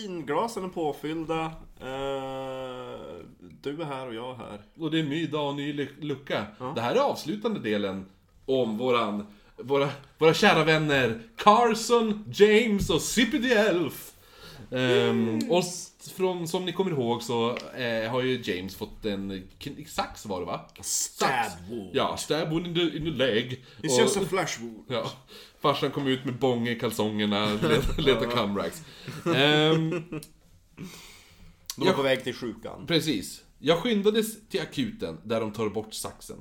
ginglasen är påfyllda. Eh, du är här och jag är här. Och det är en ny dag och ny lu- lucka. Det här är avslutande delen om våran, våra, våra kära vänner Carson, James och Sippy the Elf. Ehm, och s- från, som ni kommer ihåg så eh, har ju James fått en sax var det va? Stab wound. Ja, stab wound in the, in the leg. It's Och- just a flash wound. Ja, farsan kom ut med bång i kalsongerna, let- leta camracks. Ehm, De var på väg till sjukan. precis. Jag skyndades till akuten där de tar bort saxen.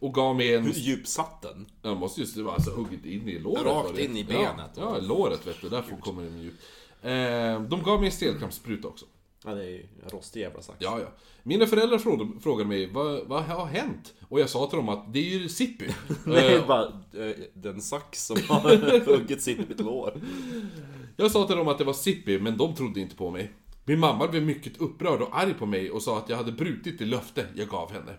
Och gav mig en... Hur djup satt den? Jag måste just, det var alltså hugget in i låret. Rakt in i Ja, benet. Ja, låret vet du, därför kommer den djup. Ehm, de gav mig en stelkrampsspruta också. Ja, det är ju en rostig jävla sax. Ja, ja. Mina föräldrar frågade, frågade mig, vad, vad har hänt? Och jag sa till dem att det är ju Sippy. Nej, Eh, bara eh, den sax som har huggit sig i mitt lår. Jag sa till dem att det var Sippy, men de trodde inte på mig. Min mamma blev mycket upprörd och arg på mig och sa att jag hade brutit det löfte jag gav henne.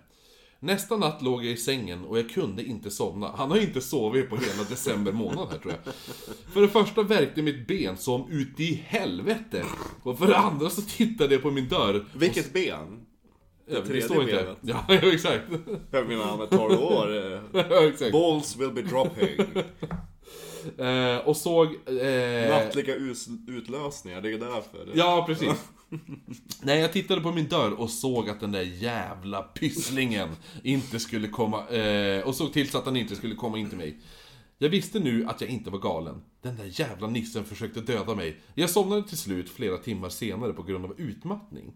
Nästa natt låg jag i sängen och jag kunde inte somna. Han har inte sovit på hela december månad här tror jag. För det första värkte mitt ben som ut i helvete. Och för det andra så tittade jag på min dörr. Vilket ben? Ja, det tredje står inte. benet. Ja, ja, exakt. Jag menar, han är 12 år. eh, Ja. Balls will be dropping. Eh, och såg... Eh, Nattliga utlösningar, det är därför. Ja, precis. Nej, jag tittade på min dörr och såg att den där jävla pysslingen inte skulle komma... Eh, och såg till så att han inte skulle komma in till mig. Jag visste nu att jag inte var galen. Den där jävla nissen försökte döda mig. Jag somnade till slut flera timmar senare på grund av utmattning.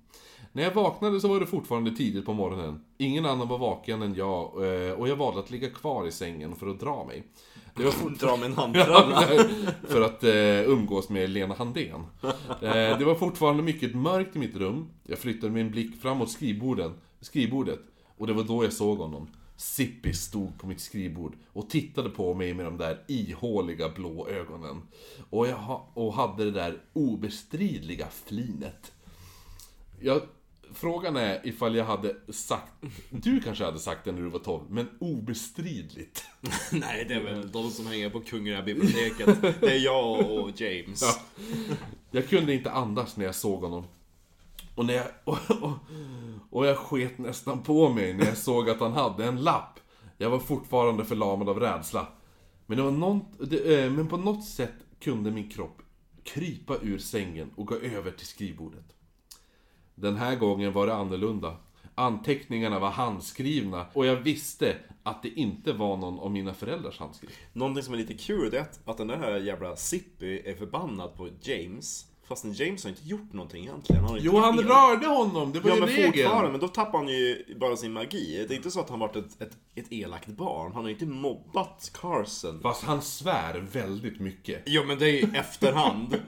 När jag vaknade så var det fortfarande tidigt på morgonen. Ingen annan var vaken än jag eh, och jag valde att ligga kvar i sängen för att dra mig. Det var fort... Dra en handtralla. för att eh, umgås med Lena Handén. Eh, det var fortfarande mycket mörkt i mitt rum. Jag flyttade min blick framåt skrivborden, skrivbordet. Och det var då jag såg honom. Sippi stod på mitt skrivbord och tittade på mig med de där ihåliga blå ögonen. Och, jag ha, och hade det där obestridliga flinet. Jag, frågan är ifall jag hade sagt... Du kanske hade sagt det när du var 12, men obestridligt. Nej, det är väl de som hänger på Kungliga biblioteket. Det är jag och James. Ja. Jag kunde inte andas när jag såg honom. Och, när jag, och, och, och jag sket nästan på mig när jag såg att han hade en lapp. Jag var fortfarande förlamad av rädsla. Men, det var någon, det, eh, men på något sätt kunde min kropp krypa ur sängen och gå över till skrivbordet. Den här gången var det annorlunda. Anteckningarna var handskrivna och jag visste att det inte var någon av mina föräldrars handskrift. Någonting som är lite kul det är att, att den där jävla Sippy är förbannad på James. Fastän James har inte gjort någonting egentligen. Han Jo, han rörde honom! Det var Ja ju men regeln! fortfarande, men då tappar han ju bara sin magi. Det är inte så att han varit ett, ett, ett elakt barn. Han har ju inte mobbat Carson. Fast han svär väldigt mycket. Jo men det är ju efterhand.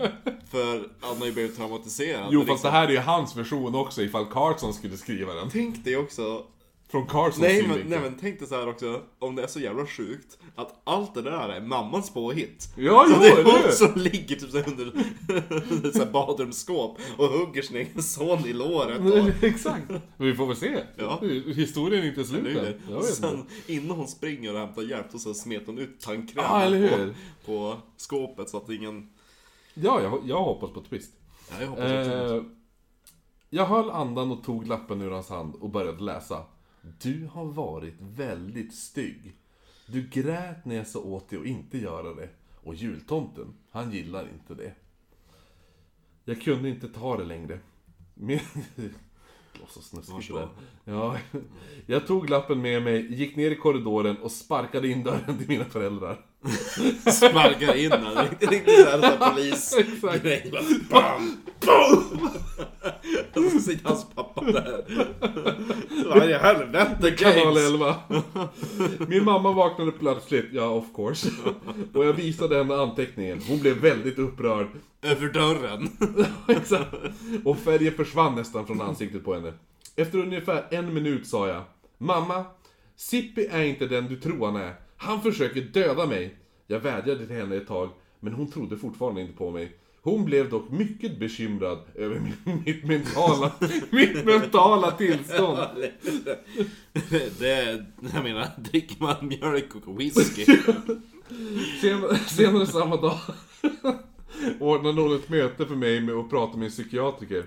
För han har ju blivit traumatiserad. Jo fast det liksom, här är ju hans version också ifall Carlson skulle skriva den. Tänk dig också Från Carlsons Nej men, synvinkel. nej men tänk dig så här också, om det är så jävla sjukt att allt det där är mammans påhitt. Ja, så jo, det är hon som ligger typ så här under, ett så här badrumsskåp och hugger sin egen son i låret. Och, Exakt. Men vi får väl se. Ja. Historien är inte slut är än. sen inte. innan hon springer och hämtar hjälp och så smetar hon ut tandkräm Ja, eller hur? på, på skåpet så att ingen... Ja, jag, jag hoppas på twist. Ja, jag hoppas också. Eh, jag höll andan och tog lappen ur hans hand och började läsa. Du har varit väldigt stygg. Du grät när jag sa åt dig att inte göra det. Och jultomten, han gillar inte det. Jag kunde inte ta det längre. Men... Det var så snuskigt det där. Ja, jag tog lappen med mig, gick ner i korridoren och sparkade in dörren till mina föräldrar. Sparkar in den, riktigt, såhär såhär polis... Exakt. grej. Bara, Bam! Boom! Och så sitter hans pappa där. Vad i helvete Kanal James! 11. Min mamma vaknade plötsligt, ja of course. Och jag visade henne anteckningen. Hon blev väldigt upprörd. Över dörren. Exakt. Och färgen försvann nästan från ansiktet på henne. Efter ungefär en minut sa jag Mamma, Sippi är inte den du tror han är. Han försöker döda mig. Jag vädjade till henne ett tag, men hon trodde fortfarande inte på mig. Hon blev dock mycket bekymrad över min, mitt mentala, mitt mentala tillstånd. Det, jag menar, dricker man mjölk och whisky. Senare, senare samma dag ordnade hon ett möte för mig med att prata med en psykiatriker.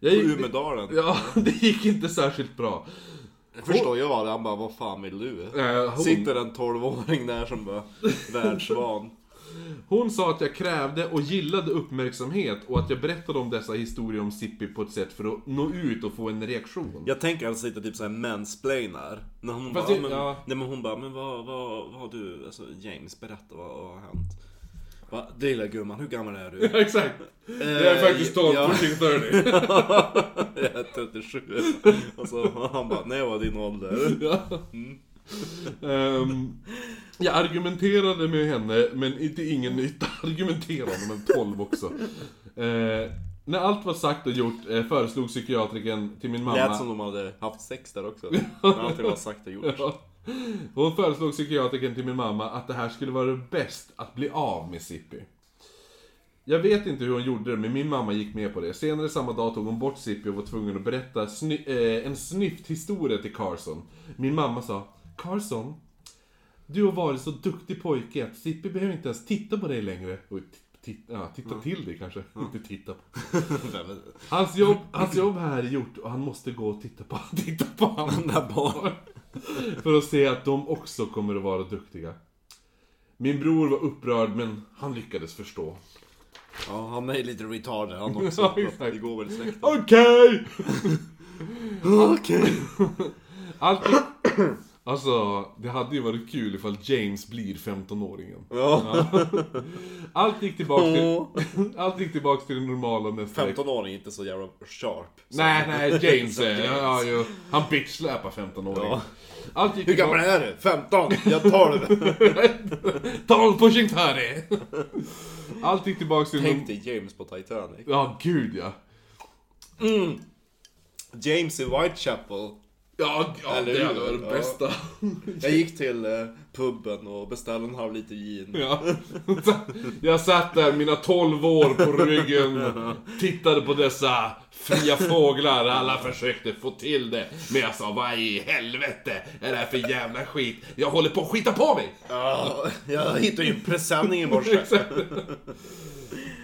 Jag gick, Umedalen. ja, det gick inte särskilt bra. Förstår jag vad det. Han bara, vad fan vill du? Eh, hon, Sitter en 12-åring där som bara världsvan. Hon sa att jag krävde och gillade uppmärksamhet och att jag berättade om dessa historier om Sippi på ett sätt för att nå ut och få en reaktion. Jag tänker alltså sitta typ såhär mansplainar. När hon Fast bara, det- men, ja. nej men hon bara, men vad, vad, vad har du, alltså James berätta vad, vad har hänt? Va? Det lilla gumman, hur gammal är du? Exakt. Jag är faktiskt 12, ja. pushing 30. jag är 37. Och så han bara, när jag var din ålder? Ja. Ehm, jag argumenterade med henne, men inte ingen nytta. Argumenterade med 12 också. Eh, när allt var sagt och gjort eh, föreslog psykiatriken till min mamma... Lät som de hade haft sex där också. När allting var sagt och gjort. Ja. Hon föreslog psykiatriken till min mamma att det här skulle vara bäst att bli av med Sippi. Jag vet inte hur hon gjorde det, men min mamma gick med på det. Senare samma dag tog hon bort Sippi och var tvungen att berätta sny- eh, en snyfthistoria till Carson. Min mamma sa Carson, du har varit så duktig pojke att Sippi behöver inte ens titta på dig längre. Och t- t- ja, titta till dig kanske, inte titta på. Hans jobb, hans jobb här är gjort och han måste gå och titta på, titta på. Där barn. För att se att de också kommer att vara duktiga. Min bror var upprörd men han lyckades förstå. Ja, han är lite retarded han också. Ja. Det går väl släkten. Okej! Okej. Allt. Alltså, det hade ju varit kul ifall James blir 15-åringen. Ja. Allt gick tillbaks till... Allt gick tillbaks till det normala nästa vecka. 15-åring är inte så jävla sharp. Nej, nej, James är... Ja, ja, han bitchsläpar 15-åringen. Ja. Hur gammal är du? 15? Jag tar det. 12 pushing 30! Allt gick tillbaks till... Tänk dig James på Titanic. Ja, gud ja. James i Whitechapel. Ja, ja Eller det hade varit det bästa. Jag gick till eh, puben och beställde en halv liter gin. Ja. Jag satt där, mina 12 år på ryggen, tittade på dessa fria fåglar. Alla försökte få till det. Men jag sa, vad i helvete är det här för jävla skit? Jag håller på att skita på mig! Ja, jag hittade ju en presenning i morse.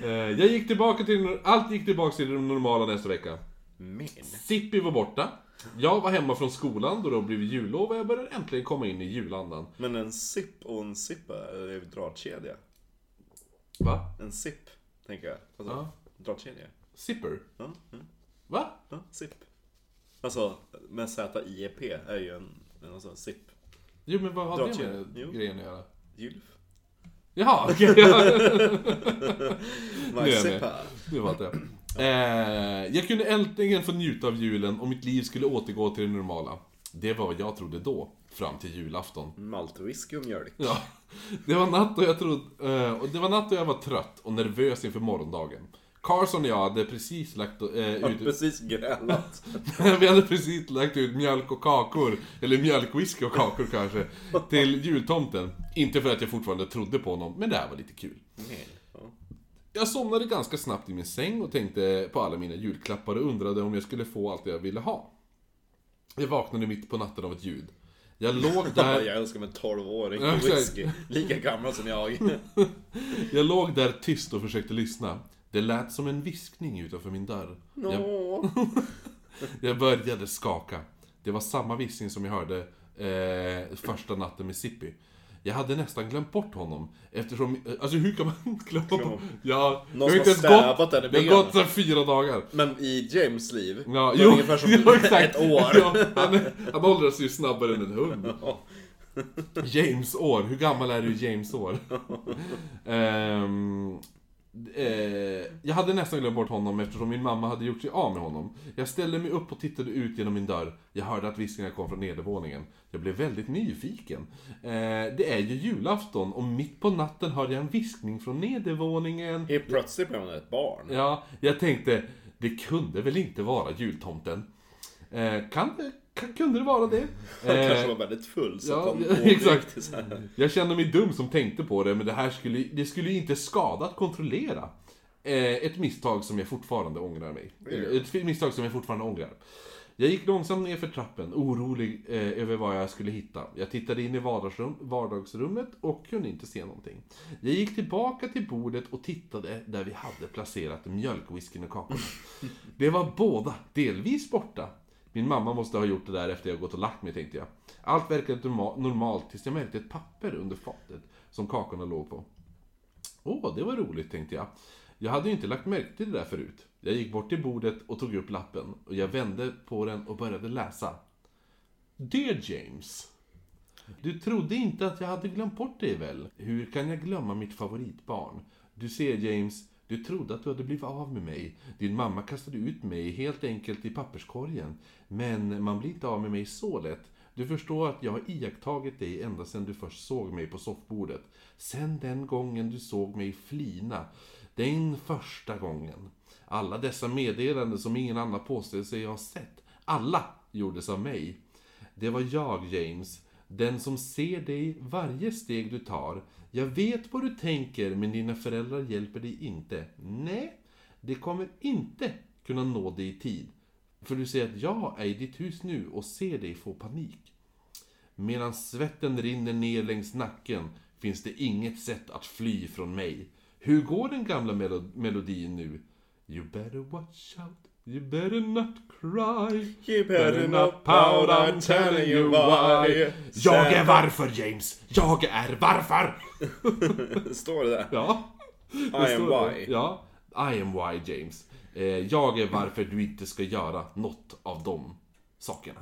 Eh, Jag gick tillbaka till, allt gick tillbaka till det normala nästa vecka. Men. Sippi var borta. Jag var hemma från skolan då det blivit jullov och jag började äntligen komma in i julandan. Men en sipp och en sippa är ju dragkedja. Va? En sipp, tänker jag. Alltså, Ja. dragkedja. Zipper? Ja, mm. Va? ja, sipp. Alltså, med Z-I-E-P är ju en, en alltså, sipp. Jo men vad hade det med Jo. grejen att göra? Gylf. Jaha, okej. ja. My. Nu fattar jag. Eh, jag kunde äntligen få njuta av julen och mitt liv skulle återgå till det normala. Det var vad jag trodde då, fram till julafton. Maltwhisky och mjölk. Ja, det var natt och jag trodde, eh, och det var natt och jag var trött och nervös inför morgondagen. Carson och jag hade precis lagt eh, ut... precis grälat. Vi hade precis lagt ut mjölk och kakor, eller mjölkwhisky och kakor kanske, till jultomten. Inte för att jag fortfarande trodde på honom, men det här var lite kul. Ja. Jag somnade ganska snabbt i min säng och tänkte på alla mina julklappar och undrade om jag skulle få allt jag ville ha. Jag vaknade mitt på natten av ett ljud. Jag låg där, Jag älskar med 12-åring Ja, whisky. Lika gammal som jag. jag låg där tyst och försökte lyssna. Det lät som en viskning utanför min dörr. Jag, Åh. jag började skaka. Det var samma viskning som jag hörde eh, första natten med Sippi. Jag hade nästan glömt bort honom. Eftersom, alltså hur kan man glömma bort Ja, Någon jag har inte ens gått, det har gått sedan fyra dagar. Men i James liv, Ja, jo, ungefär som jo, exakt. ett år. Ja, han, han åldras ju snabbare än en hund. James år, hur gammal är du James år? Ehm, eh, jag hade nästan glömt bort honom eftersom min mamma hade gjort sig av med honom. Jag ställde mig upp och tittade ut genom min dörr. Jag hörde att viskningarna kom från nedervåningen. Jag blev väldigt nyfiken. Eh, det är ju julafton och mitt på natten hörde jag en viskning från nedervåningen. Helt plötsligt blev han ett barn. Ja, jag tänkte, det kunde väl inte vara jultomten? Eh, kan det, kunde det vara det? Han kanske Eh, var väldigt full så ja, att han exakt. så här. jag kände mig dum som tänkte på det, men det här skulle, det skulle inte skada att kontrollera. Eh, ett misstag som jag fortfarande ångrar mig. Eller, Ett misstag som jag fortfarande ångrar. Jag gick långsamt ner för trappen, orolig eh, över vad jag skulle hitta. Jag tittade in i vardagsrum, vardagsrummet och kunde inte se någonting. Jag gick tillbaka till bordet och tittade där vi hade placerat mjölkwhiskyn och kakorna. Det var båda delvis borta. Min mamma måste ha gjort det där efter jag gått och lagt mig, tänkte jag. Allt verkade normalt tills jag märkte ett papper under fatet som kakorna låg på. Åh, det var roligt, tänkte jag. Jag hade ju inte lagt märke till det där förut. Jag gick bort till bordet och tog upp lappen och jag vände på den och började läsa. Dear James. Du trodde inte att jag hade glömt bort dig väl? Hur kan jag glömma mitt favoritbarn? Du ser James, du trodde att du hade blivit av med mig. Din mamma kastade ut mig helt enkelt i papperskorgen. Men man blir inte av med mig så lätt. Du förstår att jag har iakttagit dig ända sedan du först såg mig på soffbordet. Sen den gången du såg mig flina. Den första gången. Alla dessa meddelanden som ingen annan påstår sig ha sett. Alla gjordes av mig. Det var jag, James. Den som ser dig varje steg du tar. Jag vet vad du tänker, men dina föräldrar hjälper dig inte. Nej, det kommer inte kunna nå dig i tid. För du ser att jag är i ditt hus nu och ser dig få panik. Medan svetten rinner ner längs nacken finns det inget sätt att fly från mig. Hur går den gamla melodin nu? You better watch out, you better not cry. You better not pout, I'm telling you why. Jag är varför, James! Jag är varför! Står det där? Ja. I Det am står det. why. Ja. I am why, James. Eh, jag är varför du inte ska göra något av de sakerna.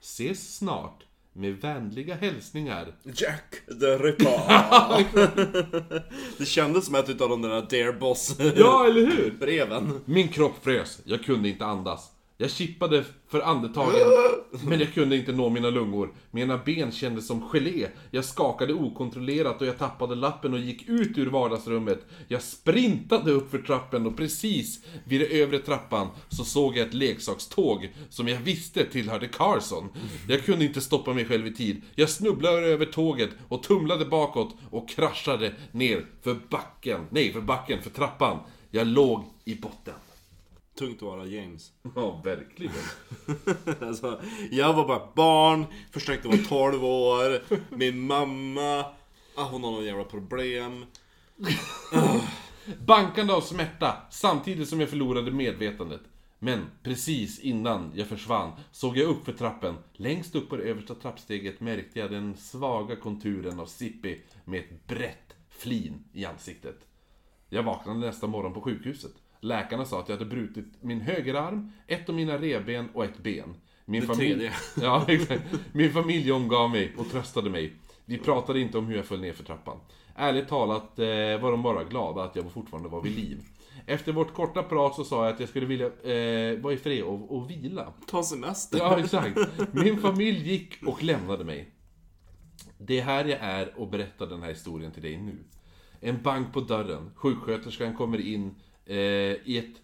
Ses snart. Med vänliga hälsningar. Jack the Ripper. det kändes som ett utav de där Dare Boss Ja, eller hur? breven. Min kropp frös. Jag kunde inte andas. Jag kippade för andetagen, men jag kunde inte nå mina lungor. Mina ben kändes som gelé. Jag skakade okontrollerat och jag tappade lappen och gick ut ur vardagsrummet. Jag sprintade upp för trappen och precis vid den övre trappan så såg jag ett leksakståg som jag visste tillhörde Carson. Jag kunde inte stoppa mig själv i tid. Jag snubblade över tåget och tumlade bakåt och kraschade ner för backen. Nej, för backen, för trappan. Jag låg i botten. Tungt att vara James. Ja, verkligen. Alltså, jag var bara barn, försökte vara 12 år. Min mamma, ah, hon har någon jävla problem. Bankande av smärta, samtidigt som jag förlorade medvetandet. Men precis innan jag försvann såg jag upp för trappen. Längst upp på det översta trappsteget märkte jag den svaga konturen av Sippi med ett brett flin i ansiktet. Jag vaknade nästa morgon på sjukhuset. Läkarna sa att jag hade brutit min högerarm, ett av mina revben och ett ben. Min familj... Ja. Min familj omgav mig och tröstade mig. Vi pratade inte om hur jag föll ner för trappan. Ärligt talat eh, var de bara glada att jag fortfarande var vid liv. Efter vårt korta prat så sa jag att jag skulle vilja eh, vara i fred och, och vila. Ta semester. Ja, exakt. Min familj gick och lämnade mig. Det är här jag är och berättar den här historien till dig nu. En bank på dörren. Sjuksköterskan kommer in eh, i ett...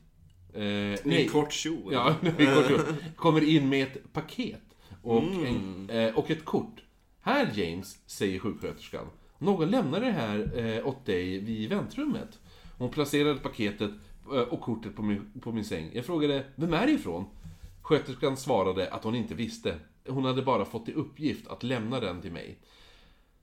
Eh, nej, en kort kjol. Ja, i kort kort. Kommer in med ett paket och, en, eh, och ett kort. Här James, säger sjuksköterskan. Någon lämnade det här eh, åt dig vid väntrummet. Hon placerade paketet eh, och kortet på min, på min säng. Jag frågade, vem är det ifrån? Sköterskan svarade att hon inte visste. Hon hade bara fått i uppgift att lämna den till mig.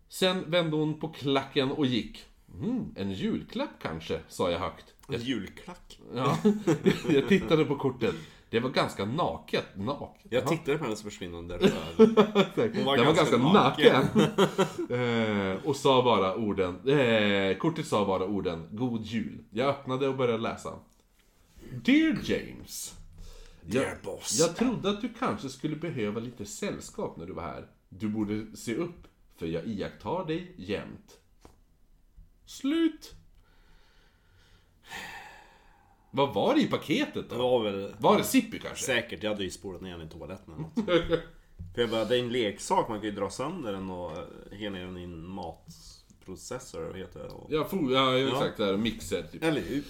Sen vände hon på klacken och gick. Mm, en julklapp kanske, sa jag högt. En julklack. Ja, jag tittade på kortet. Det var ganska naket. Naket? Jag Ja. tittade på hennes försvinnande röv. Den var var ganska naken. eh, och sa bara orden, eh, kortet sa bara orden God Jul. Jag öppnade och började läsa. Dear James. Dear jag, boss. jag trodde att du kanske skulle behöva lite sällskap när du var här. Du borde se upp, för jag iakttar dig jämt. Slut. Vad var det i paketet Det då? var väl Var det Sippi kanske? säkert, jag hade ju spolat ner den i toaletten eller något. För jag bara, det är en leksak, man kan ju dra sönder den och eh, ner den i en matprocessor, heter det? Och... Ja, fo- ja exakt. Där, mixer typ. Eller hur?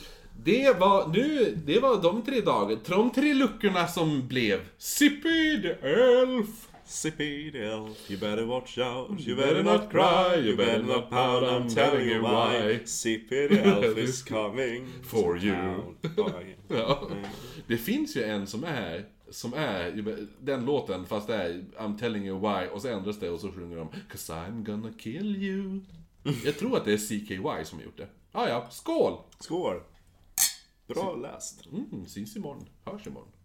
Det var, nu, det var de tre dagarna, de tre luckorna som blev Sippy the Elf. Sippy elf, you better watch out, you better not cry, you better not pout, I'm telling you why. Sippy elf is coming For you. Ja. Det finns ju en som är Som är den låten, fast det är I'm telling you why, och så ändras det och så sjunger de 'Cause I'm gonna kill you' Jag tror att det är CKY som har gjort det. Ah, ja, skål! Skål! Bra läst. Mm, syns imorgon, hörs imorgon.